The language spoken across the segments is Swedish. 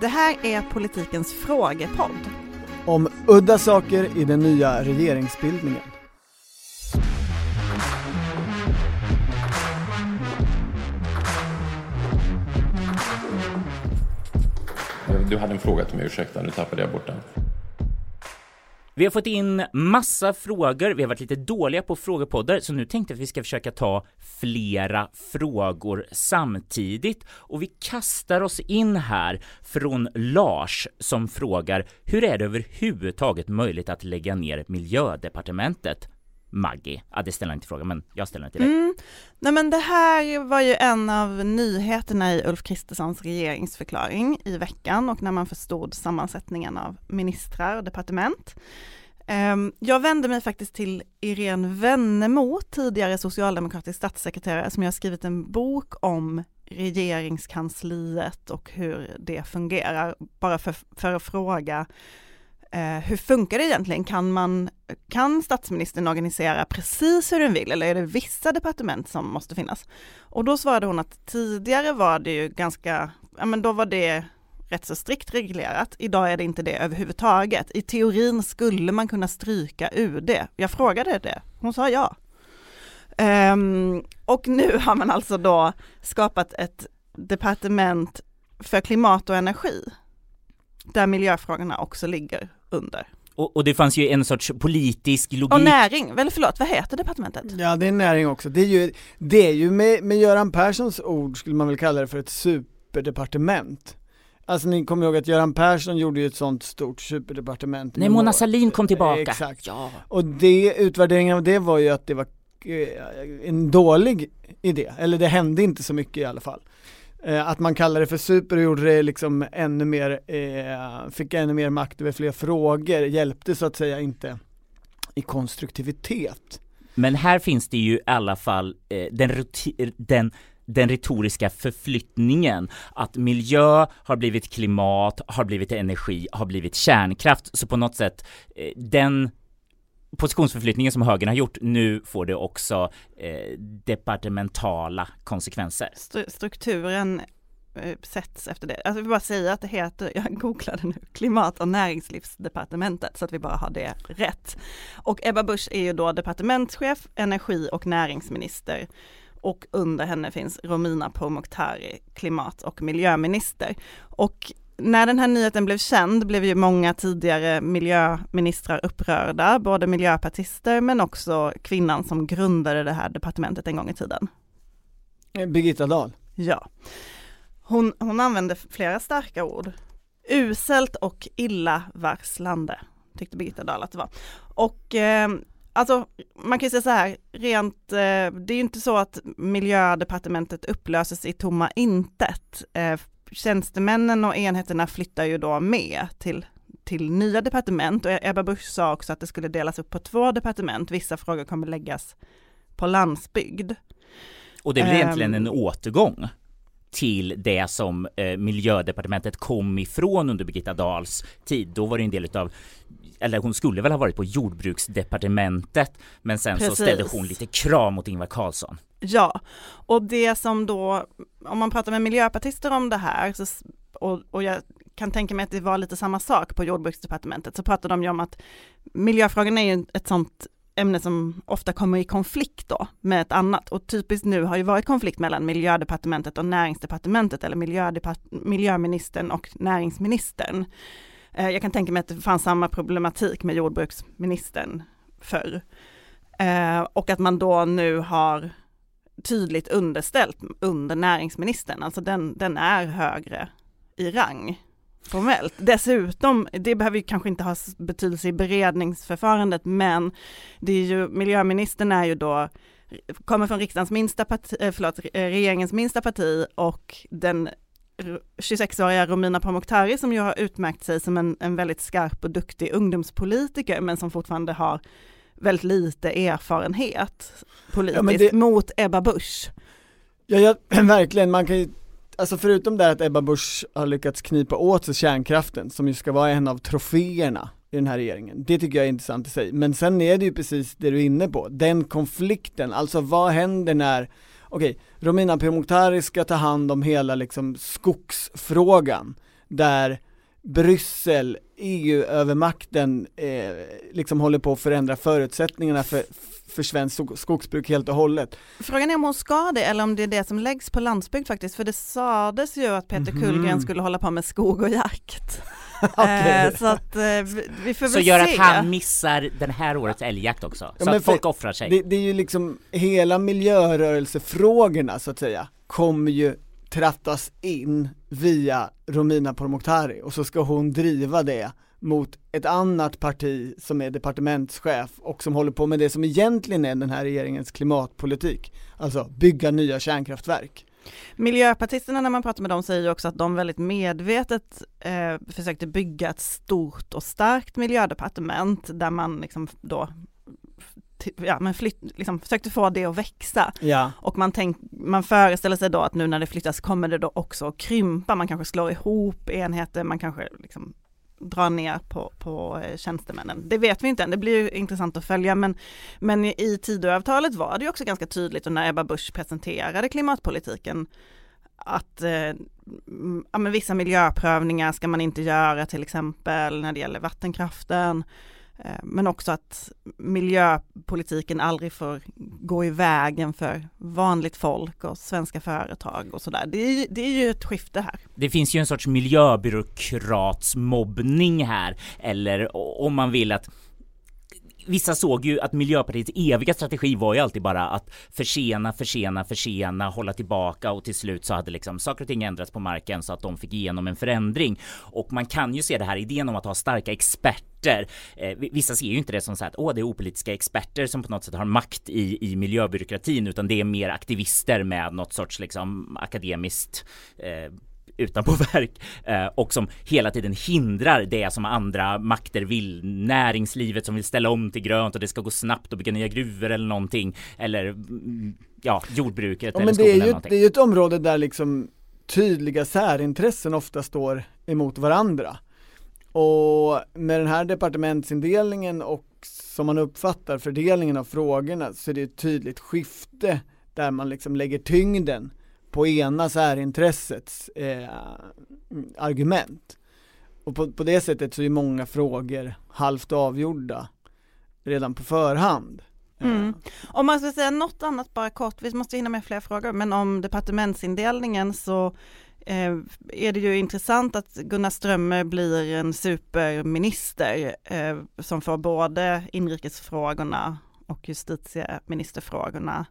Det här är politikens frågepodd. Om udda saker i den nya regeringsbildningen. Du hade en fråga till mig, ursäkta, nu tappade jag bort den. Vi har fått in massa frågor, vi har varit lite dåliga på frågepoddar, så nu tänkte jag att vi ska försöka ta flera frågor samtidigt. Och vi kastar oss in här från Lars som frågar hur är det överhuvudtaget möjligt att lägga ner miljödepartementet? Maggie, ja det ställer jag inte frågan men jag ställer den till dig. Mm. Nej men det här var ju en av nyheterna i Ulf Kristerssons regeringsförklaring i veckan och när man förstod sammansättningen av ministrar och departement. Ehm, jag vände mig faktiskt till Irene Wennemo, tidigare socialdemokratisk statssekreterare, som jag skrivit en bok om regeringskansliet och hur det fungerar, bara för, för att fråga eh, hur funkar det egentligen? Kan, man, kan statsministern organisera precis hur den vill eller är det vissa departement som måste finnas? Och då svarade hon att tidigare var det ju ganska, ja men då var det rätt så strikt reglerat. Idag är det inte det överhuvudtaget. I teorin skulle man kunna stryka UD. Jag frågade det, hon sa ja. Um, och nu har man alltså då skapat ett departement för klimat och energi där miljöfrågorna också ligger under. Och, och, det fanns ju en sorts politisk logik. Och näring, väl förlåt, vad heter departementet? Ja det är näring också, det är ju, det är ju med, med Göran Perssons ord skulle man väl kalla det för ett superdepartement. Alltså ni kommer ihåg att Göran Persson gjorde ju ett sånt stort superdepartement. Nej, Mona Sahlin kom tillbaka. Exakt. Ja. Och det, utvärderingen av det var ju att det var eh, en dålig idé, eller det hände inte så mycket i alla fall. Eh, att man kallade det för super och gjorde det liksom ännu mer, eh, fick ännu mer makt över fler frågor, hjälpte så att säga inte i konstruktivitet. Men här finns det ju i alla fall eh, den, den den retoriska förflyttningen att miljö har blivit klimat, har blivit energi, har blivit kärnkraft. Så på något sätt, eh, den positionsförflyttningen som högern har gjort, nu får det också eh, departementala konsekvenser. Strukturen eh, sätts efter det. Alltså jag vill bara säga att det heter, jag googlade nu, Klimat och näringslivsdepartementet så att vi bara har det rätt. Och Ebba Busch är ju då departementschef, energi och näringsminister och under henne finns Romina Pourmokhtari, klimat och miljöminister. Och när den här nyheten blev känd blev ju många tidigare miljöministrar upprörda, både miljöpartister men också kvinnan som grundade det här departementet en gång i tiden. Birgitta Dahl. Ja. Hon, hon använde flera starka ord. Uselt och illavarslande, tyckte Birgitta Dahl att det var. Och eh, Alltså man kan ju säga så här, rent, eh, det är ju inte så att miljödepartementet upplöses i tomma intet. Eh, tjänstemännen och enheterna flyttar ju då med till, till nya departement och Ebba Busch sa också att det skulle delas upp på två departement. Vissa frågor kommer läggas på landsbygd. Och det blir egentligen en ehm. återgång till det som eh, miljödepartementet kom ifrån under Birgitta Dahls tid. Då var det en del av eller hon skulle väl ha varit på jordbruksdepartementet men sen Precis. så ställde hon lite krav mot Ingvar Carlsson. Ja, och det som då, om man pratar med miljöpartister om det här så, och, och jag kan tänka mig att det var lite samma sak på jordbruksdepartementet så pratade de ju om att miljöfrågan är ju ett sånt ämne som ofta kommer i konflikt då med ett annat och typiskt nu har ju varit konflikt mellan miljödepartementet och näringsdepartementet eller miljöministern och näringsministern. Eh, jag kan tänka mig att det fanns samma problematik med jordbruksministern förr. Eh, och att man då nu har tydligt underställt under näringsministern, alltså den, den är högre i rang formellt. Dessutom, det behöver ju kanske inte ha betydelse i beredningsförfarandet, men det är ju, miljöministern är ju då kommer från riksdagens minsta parti, eh, förlåt, regeringens minsta parti och den 26-åriga Romina Pourmokhtari som ju har utmärkt sig som en, en väldigt skarp och duktig ungdomspolitiker men som fortfarande har väldigt lite erfarenhet politiskt ja, det... mot Ebba Busch. Ja, ja, verkligen, man kan ju Alltså förutom det att Ebba Busch har lyckats knipa åt sig kärnkraften, som ju ska vara en av troféerna i den här regeringen, det tycker jag är intressant i sig. Men sen är det ju precis det du är inne på, den konflikten, alltså vad händer när okej, Romina Pourmokhtari ska ta hand om hela liksom skogsfrågan. där Bryssel, EU-övermakten eh, liksom håller på att förändra förutsättningarna för, för svenskt skogsbruk helt och hållet. Frågan är om hon ska det eller om det är det som läggs på landsbygd faktiskt, för det sades ju att Peter mm. Kullgren skulle hålla på med skog och jakt. okay. Eh, så att eh, vi får väl Så gör se. att han missar den här årets älgjakt också, så ja, att folk offrar sig. Det, det är ju liksom hela miljörörelsefrågorna så att säga, kommer ju trattas in via Romina Pourmokhtari och så ska hon driva det mot ett annat parti som är departementschef och som håller på med det som egentligen är den här regeringens klimatpolitik, alltså bygga nya kärnkraftverk. Miljöpartisterna när man pratar med dem säger också att de väldigt medvetet eh, försökte bygga ett stort och starkt miljödepartement där man liksom då ja, men flytt, liksom, försökte få det att växa. Ja. Och man, tänk, man föreställer sig då att nu när det flyttas kommer det då också att krympa, man kanske slår ihop enheter, man kanske liksom drar ner på, på eh, tjänstemännen. Det vet vi inte än, det blir ju intressant att följa men, men i Tidöavtalet var det ju också ganska tydligt och när Ebba Busch presenterade klimatpolitiken att eh, ja, men vissa miljöprövningar ska man inte göra till exempel när det gäller vattenkraften. Eh, men också att miljöpolitiken aldrig får gå i vägen för vanligt folk och svenska företag och sådär. Det, är, det är ju ett skifte här. Det finns ju en sorts miljöbyråkratsmobbning här, eller om man vill att vissa såg ju att Miljöpartiets eviga strategi var ju alltid bara att försena, försena, försena, hålla tillbaka och till slut så hade liksom saker och ting ändrats på marken så att de fick igenom en förändring. Och man kan ju se det här idén om att ha starka experter. Eh, vissa ser ju inte det som så att åh, det är opolitiska experter som på något sätt har makt i, i miljöbyråkratin, utan det är mer aktivister med något sorts liksom akademiskt eh, utanpå verk eh, och som hela tiden hindrar det som andra makter vill. Näringslivet som vill ställa om till grönt och det ska gå snabbt och bygga nya gruvor eller någonting eller mm, ja, jordbruket ja, eller men det är, ju, det är ju ett område där liksom tydliga särintressen ofta står emot varandra. Och med den här departementsindelningen och som man uppfattar fördelningen av frågorna så är det ett tydligt skifte där man liksom lägger tyngden på ena särintressets eh, argument. Och på, på det sättet så är många frågor halvt avgjorda redan på förhand. Eh. Mm. Om man ska säga något annat bara kort, vi måste hinna med fler frågor, men om departementsindelningen så eh, är det ju intressant att Gunnar Strömmer blir en superminister eh, som får både inrikesfrågorna och justitieministerfrågorna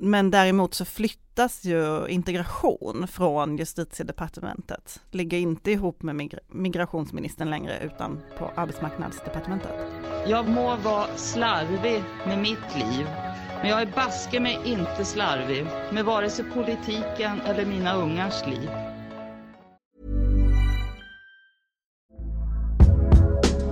men däremot så flyttas ju integration från justitiedepartementet, ligger inte ihop med mig migrationsministern längre utan på arbetsmarknadsdepartementet. Jag må vara slarvig med mitt liv, men jag är baske mig inte slarvig med vare sig politiken eller mina ungars liv.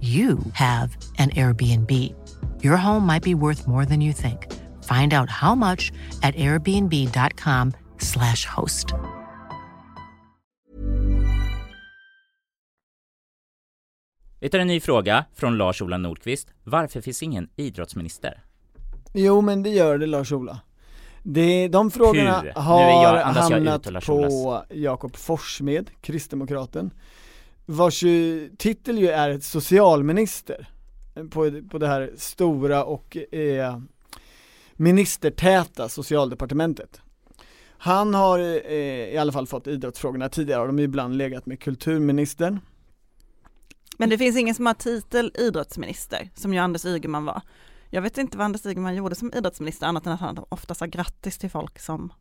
you have an Airbnb. Your home might be worth more than you think. Find out how much at airbnb.com slash host. Vi tar en ny fråga från Lars-Ola Nordqvist. Varför finns ingen idrottsminister? Jo, men det gör det Lars-Ola. Det, de frågorna Hur? har hamnat på Jakob Forssmed, Kristdemokraten vars titel ju är socialminister på, på det här stora och eh, ministertäta socialdepartementet. Han har eh, i alla fall fått idrottsfrågorna tidigare, de har ibland legat med kulturministern. Men det finns ingen som har titel idrottsminister, som ju Anders Ygeman var. Jag vet inte vad Anders Ygeman gjorde som idrottsminister, annat än att han ofta sa grattis till folk som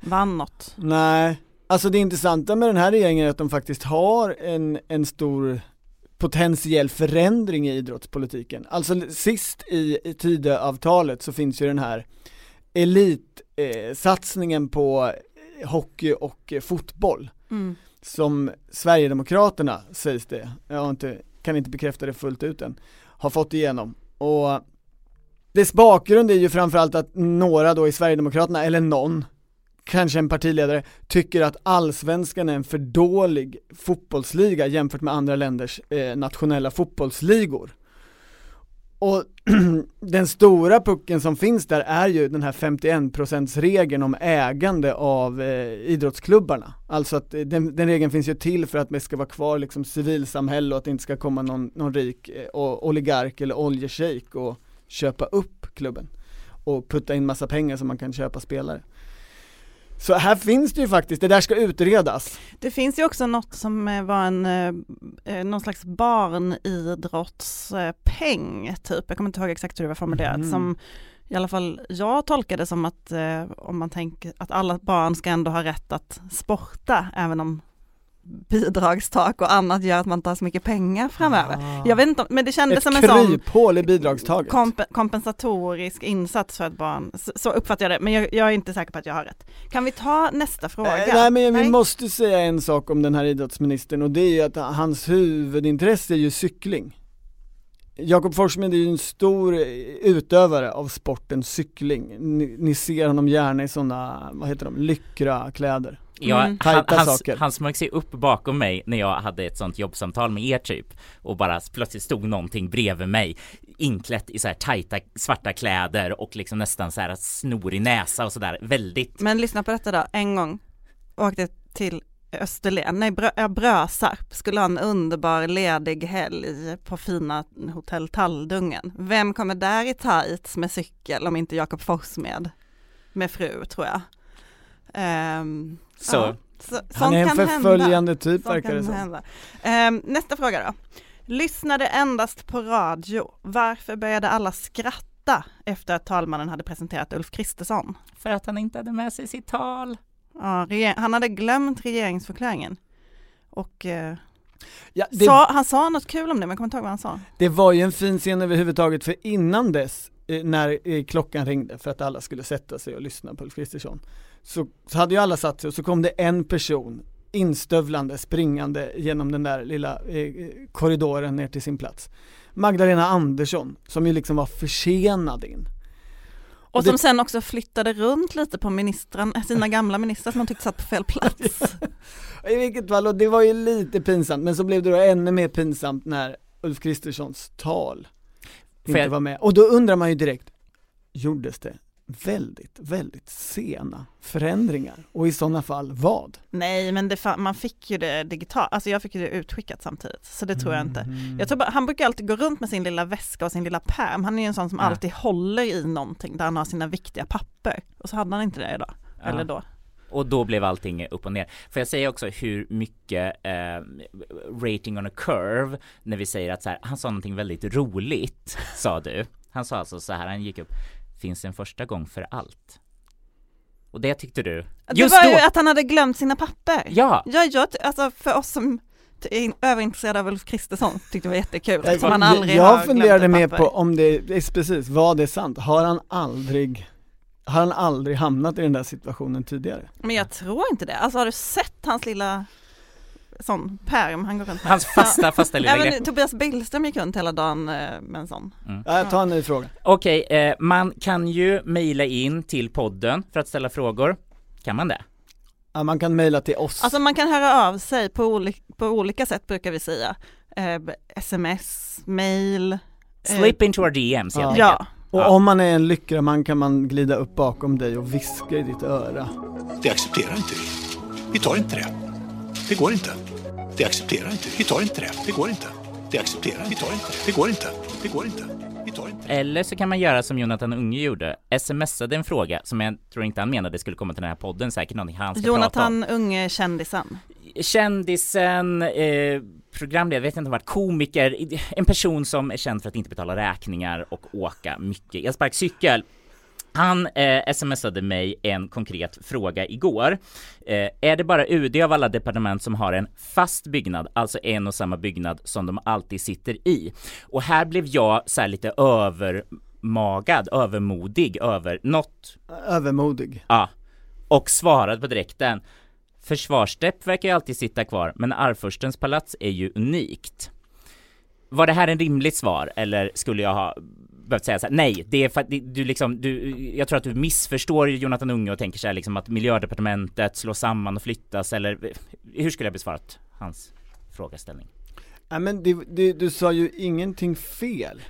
vann något. Nej, Alltså det intressanta med den här regeringen är att de faktiskt har en, en stor potentiell förändring i idrottspolitiken. Alltså sist i, i Tidöavtalet så finns ju den här elitsatsningen eh, på hockey och eh, fotboll. Mm. som Sverigedemokraterna sägs det, jag inte, kan inte bekräfta det fullt ut än, har fått igenom. Och dess bakgrund är ju framförallt att några då i Sverigedemokraterna, eller någon, kanske en partiledare, tycker att allsvenskan är en för dålig fotbollsliga jämfört med andra länders eh, nationella fotbollsligor. Och den stora pucken som finns där är ju den här 51% regeln om ägande av eh, idrottsklubbarna. Alltså att eh, den, den, regeln finns ju till för att det ska vara kvar liksom civilsamhälle och att det inte ska komma någon, någon rik eh, oligark eller oljeshejk och köpa upp klubben och putta in massa pengar så man kan köpa spelare. Så här finns det ju faktiskt, det där ska utredas. Det finns ju också något som eh, var en, eh, eh, någon slags barnidrottspeng typ, jag kommer inte ihåg exakt hur det var formulerat, mm. som i alla fall jag tolkade som att om man tänker att alla barn ska ändå ha rätt att sporta, även om bidragstak och annat gör att man tar så mycket pengar framöver. Ah. Jag vet inte, men det kändes ett som en sån kryphål i bidragstaget. Komp kompensatorisk insats för ett barn. Så, så uppfattar jag det, men jag, jag, är inte säker på att jag har rätt. Kan vi ta nästa fråga? Äh, nej men vi måste säga en sak om den här idrottsministern och det är ju att hans huvudintresse är ju cykling. Jakob Forssmed är ju en stor utövare av sporten cykling. Ni, ni ser honom gärna i sådana, vad heter de, lyckra kläder. Ja, mm. han, han, han smög sig upp bakom mig när jag hade ett sånt jobbsamtal med er typ och bara plötsligt stod någonting bredvid mig inklätt i så här tajta svarta kläder och liksom nästan så här snorig näsa och sådär väldigt. Men lyssna på detta då, en gång åkte till Österlen, nej Brö Brösarp, skulle ha en underbar ledig helg på fina hotell Talldungen. Vem kommer där i tights med cykel om inte Jakob Forssmed med fru tror jag. Um, så. Ja, så Han är en förföljande typ verkar det som. Um, nästa fråga då. Lyssnade endast på radio. Varför började alla skratta efter att talmannen hade presenterat Ulf Kristersson? För att han inte hade med sig sitt tal. Ja, han hade glömt regeringsförklaringen. Och eh, ja, det, sa, han sa något kul om det, men jag kommer inte ihåg vad han sa. Det var ju en fin scen överhuvudtaget, för innan dess, eh, när eh, klockan ringde för att alla skulle sätta sig och lyssna på Ulf Kristersson, så, så hade ju alla satt sig och så kom det en person instövlande, springande genom den där lilla eh, korridoren ner till sin plats. Magdalena Andersson, som ju liksom var försenad in. Och, och som det... sen också flyttade runt lite på ministran, sina gamla ministrar som man tyckte satt på fel plats. I vilket fall, och det var ju lite pinsamt, men så blev det då ännu mer pinsamt när Ulf Kristerssons tal inte jag... var med. Och då undrar man ju direkt, gjordes det väldigt, väldigt sena förändringar och i sådana fall vad? Nej men det, man fick ju det digitalt, alltså jag fick ju det utskickat samtidigt så det tror jag inte. Jag tror bara, han brukar alltid gå runt med sin lilla väska och sin lilla pärm, han är ju en sån som ja. alltid håller i någonting där han har sina viktiga papper och så hade han inte det idag, ja. eller då. Och då blev allting upp och ner. Får jag säga också hur mycket eh, rating on a curve när vi säger att så här, han sa någonting väldigt roligt, sa du. Han sa alltså så här, han gick upp finns en första gång för allt. Och det tyckte du? Det var ju att han hade glömt sina papper. Ja! Ja, jag, alltså för oss som är överintresserade av Ulf Kristersson tyckte det var jättekul jag, som han aldrig Jag har funderade med på om det är precis, vad det är sant, har han aldrig har han aldrig hamnat i den där situationen tidigare? Men jag tror inte det, alltså har du sett hans lilla sån pärm han går runt med. Hans fasta, fasta lilla Även grepp. Tobias Billström gick runt hela dagen eh, med en sån. Mm. Ja, ta en ny fråga. Okej, okay, eh, man kan ju mejla in till podden för att ställa frågor. Kan man det? Ja, man kan mejla till oss. Alltså man kan höra av sig på, oli på olika sätt brukar vi säga. Eh, sms, mail. Eh, Slip into our DMs helt ja. enkelt. Och ja. om man är en lyckraman kan man glida upp bakom dig och viska i ditt öra. Det accepterar inte vi. Vi tar inte det. Det går inte. Det accepterar inte. Vi tar inte det. Det går inte. Det accepterar vi tar inte. Det går inte. Det går inte. Vi tar inte. Eller så kan man göra som Jonathan Unge gjorde, smsade en fråga som jag tror inte han menade skulle komma till den här podden, säkert någonting han ska Jonathan prata om. Unge, kändisen. Kändisen, eh, programledare, vet inte om varit komiker, en person som är känd för att inte betala räkningar och åka mycket elsparkcykel. Han eh, smsade mig en konkret fråga igår. Eh, är det bara UD av alla departement som har en fast byggnad, alltså en och samma byggnad som de alltid sitter i? Och här blev jag så lite övermagad, övermodig över något. Övermodig. Ja. Och svarade på direkten. Försvarsdepp verkar ju alltid sitta kvar, men Arvfurstens palats är ju unikt. Var det här en rimligt svar, eller skulle jag ha behövt säga så här, nej, det är för att du liksom, du, jag tror att du missförstår Jonathan Unge och tänker så här liksom att miljödepartementet slås samman och flyttas, eller hur skulle jag besvarat hans frågeställning? Nej men det, det, du sa ju ingenting fel,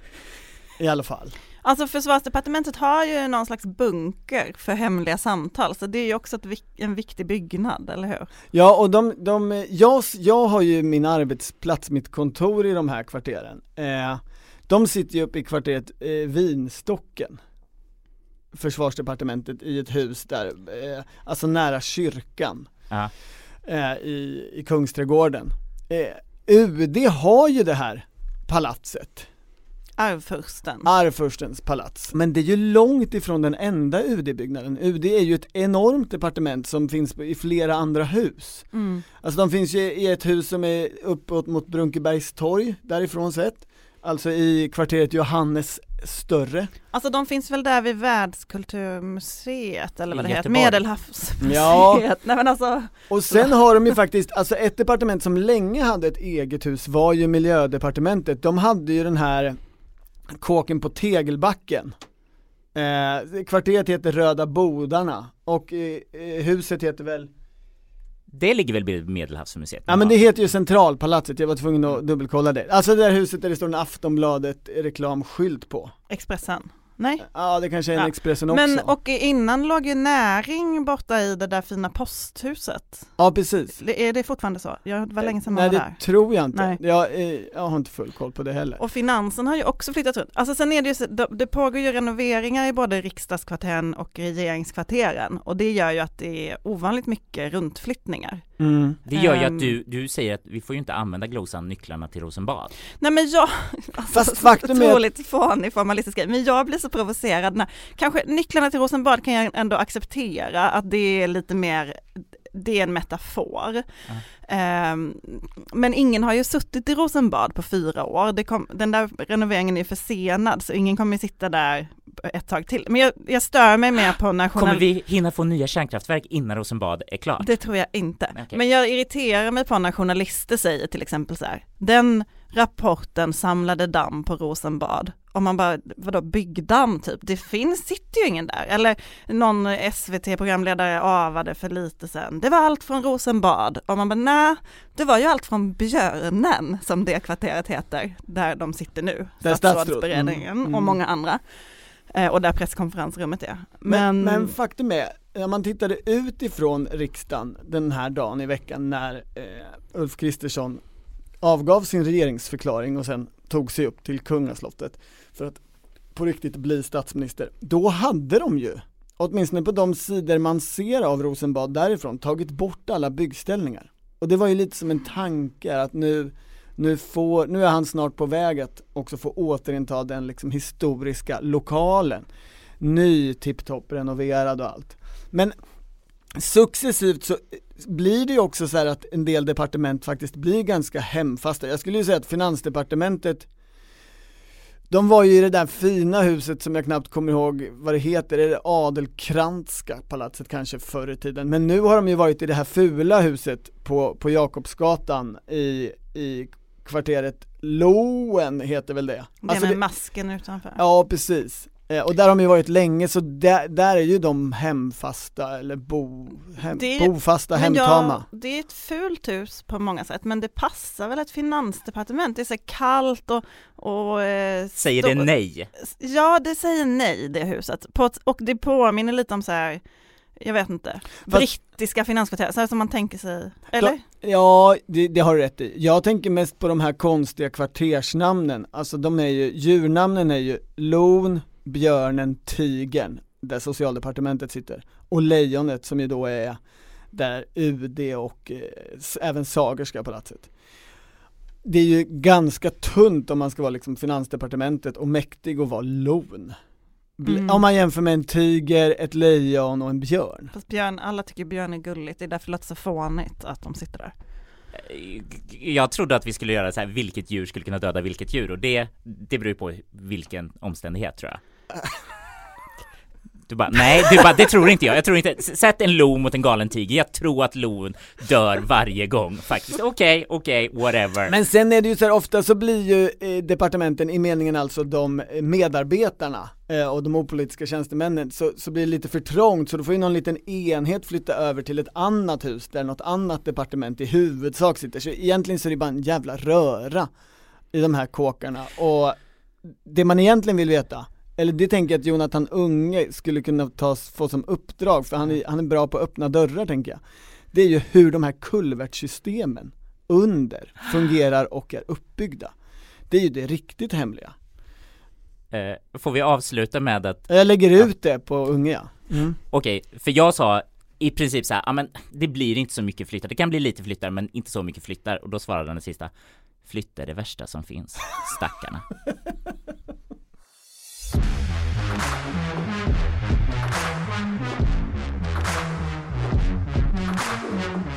i alla fall. Alltså försvarsdepartementet har ju någon slags bunker för hemliga samtal, så det är ju också ett, en viktig byggnad, eller hur? Ja, och de, de, jag, jag har ju min arbetsplats, mitt kontor i de här kvarteren. Eh, de sitter ju uppe i kvarteret eh, Vinstocken, försvarsdepartementet, i ett hus där, eh, alltså nära kyrkan, eh, i, i Kungsträdgården. Eh, UD har ju det här palatset. Arvfursten. Arvfurstens palats. Men det är ju långt ifrån den enda UD-byggnaden. UD är ju ett enormt departement som finns i flera andra hus. Mm. Alltså de finns ju i ett hus som är uppåt mot Brunkebergs torg, därifrån sett. Alltså i kvarteret Johannes större. Alltså de finns väl där vid Världskulturmuseet eller vad det heter, Göteborg. Medelhavsmuseet. Ja. Nej men alltså. Och sen har de ju faktiskt, alltså ett departement som länge hade ett eget hus var ju miljödepartementet. De hade ju den här kåken på Tegelbacken. Eh, kvarteret heter Röda Bodarna och eh, eh, huset heter väl Det ligger väl vid Medelhavsmuseet? Ja men det heter ju Centralpalatset, jag var tvungen att dubbelkolla det. Alltså det där huset där det står en Aftonbladet reklamskylt på. Expressen. Nej? Ja det kanske är en Ja. Expressen också. Men och innan låg ju näring borta i det där fina posthuset. Ja precis. Det- Är det fortfarande så? Jag, det var länge sedan man Nej var det där. tror jag inte. Nej. Jag, eh, jag har inte full koll på det heller. Och finansen har ju också flyttat runt. Alltså sen är det ju det- det pågår ju renoveringar i både riksdagskvarteren och regeringskvarteren och det gör ju att det är ovanligt mycket runtflyttningar. Mm. Det gör ju Ehm. att du, du säger att vi får ju inte använda glosan nycklarna till Rosenbad. Nej men jag, alltså, Fast faktum är otroligt fånig formalistisk grej, men jag blir så provocerad när, kanske nycklarna till Rosenbad kan jag ändå acceptera att det är lite mer, det är en metafor. Ehm, men ingen har ju suttit i Rosenbad på fyra år, det kom, den där renoveringen är försenad så ingen kommer sitta där ett tag till. Men jag, jag stör mig mer på när Kommer vi hinna få nya kärnkraftverk innan Rosenbad är klart? det tror jag inte. Okej. Men jag irriterar mig på när journalister säger till exempel så här, den rapporten samlade damm på Rosenbad. Och man bara, vadå byggdamm typ? Det finns, sitter ju ingen där. Eller någon SVT-programledare avade för lite sen, det var allt från Rosenbad. Och man bara, nej, det var ju allt från Björnen, som det kvarteret heter, där de sitter nu. Statsrådsberedningen mm, mm. och många andra. Eh, och där presskonferensrummet är. Men, Men, men faktum är, när man tittade ut ifrån riksdagen den här dagen i veckan när eh, Ulf Kristersson avgav sin regeringsförklaring och sen tog sig upp till kungaslottet för att på riktigt bli statsminister. Då hade de ju, åtminstone på de sidor man ser av Rosenbad därifrån, tagit bort alla byggställningar. Och det var ju lite som en tanke att nu, nu, får, nu är han snart på väg att också få återinta den liksom historiska lokalen. Ny, tipptopp, renoverad och allt. Men successivt så blir det ju också så här att en del departement faktiskt blir ganska hemfasta. Jag skulle ju säga att finansdepartementet de var ju i det där fina huset som jag knappt kommer ihåg vad det heter, är det Adelkrantska palatset kanske förr i tiden. Men nu har de ju varit i det här fula huset på, på Jakobsgatan i, i kvarteret Loen heter väl det. det Alltså med det- masken utanför. Ja precis, Eh, och där har de ju varit länge så där, där är ju de hemfasta eller bo, hem, Det- bofasta, hemtama. Ja, det är ett fult hus på många sätt, men det passar väl ett finansdepartement. Det är så kallt och... och eh, Säger det nej? Ja, det säger nej det huset. På ett, och det påminner lite om så här, jag vet inte, brittiska finanskvarter, så här som man tänker sig, eller? Ja, det, det har du rätt i. Jag tänker mest på de här konstiga kvartersnamnen, alltså de är ju, djurnamnen är ju Lon, Björnen, Tigern, där socialdepartementet sitter, och Lejonet som ju då är där UD och eh, även Sagerska palatset. Det är ju ganska tunt om man ska vara liksom finansdepartementet och mäktig och vara Lon. Mm. Om man jämför med en tiger, ett lejon och en björn. Fast björn, alla tycker björn är gulligt, det är därför det låter så fånigt att de sitter där. Jag trodde att vi skulle göra så här, vilket djur skulle kunna döda vilket djur och det, det beror ju på vilken omständighet tror jag. Du bara, nej, du bara, det tror inte jag. Jag tror inte, sätt en lo mot en galen tiger. Jag tror att lon dör varje gång faktiskt. Okej, okay, okej, okay, whatever. Men sen är det ju så här, ofta så blir ju eh, departementen, i meningen alltså de eh, medarbetarna eh, och de opolitiska tjänstemännen, så, så blir det lite för trångt så då får ju någon liten enhet flytta över till ett annat hus där något annat departement i huvudsak sitter. Så egentligen så är det bara en jävla röra i de här kåkarna och det man egentligen vill veta, eller det tänker jag att Jonathan Unge skulle kunna ta, få som uppdrag, för han är, han är bra på att öppna dörrar tänker jag. Det är ju hur de här kulvertsystemen under fungerar och är uppbyggda. Det är ju det riktigt hemliga. Eh, får vi avsluta med att Jag lägger ut det på Unge ja. Mm. Okej, okay, för jag sa i princip så här, ja men det blir inte så mycket flyttar, det kan bli lite flyttar men inte så mycket flyttar och då svarade det sista Flytt är det värsta som finns, stackarna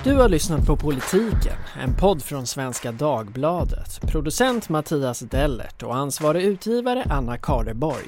Du har lyssnat på Politiken, en podd från Svenska Dagbladet. Producent Mattias Dellert och ansvarig utgivare Anna Kareborg.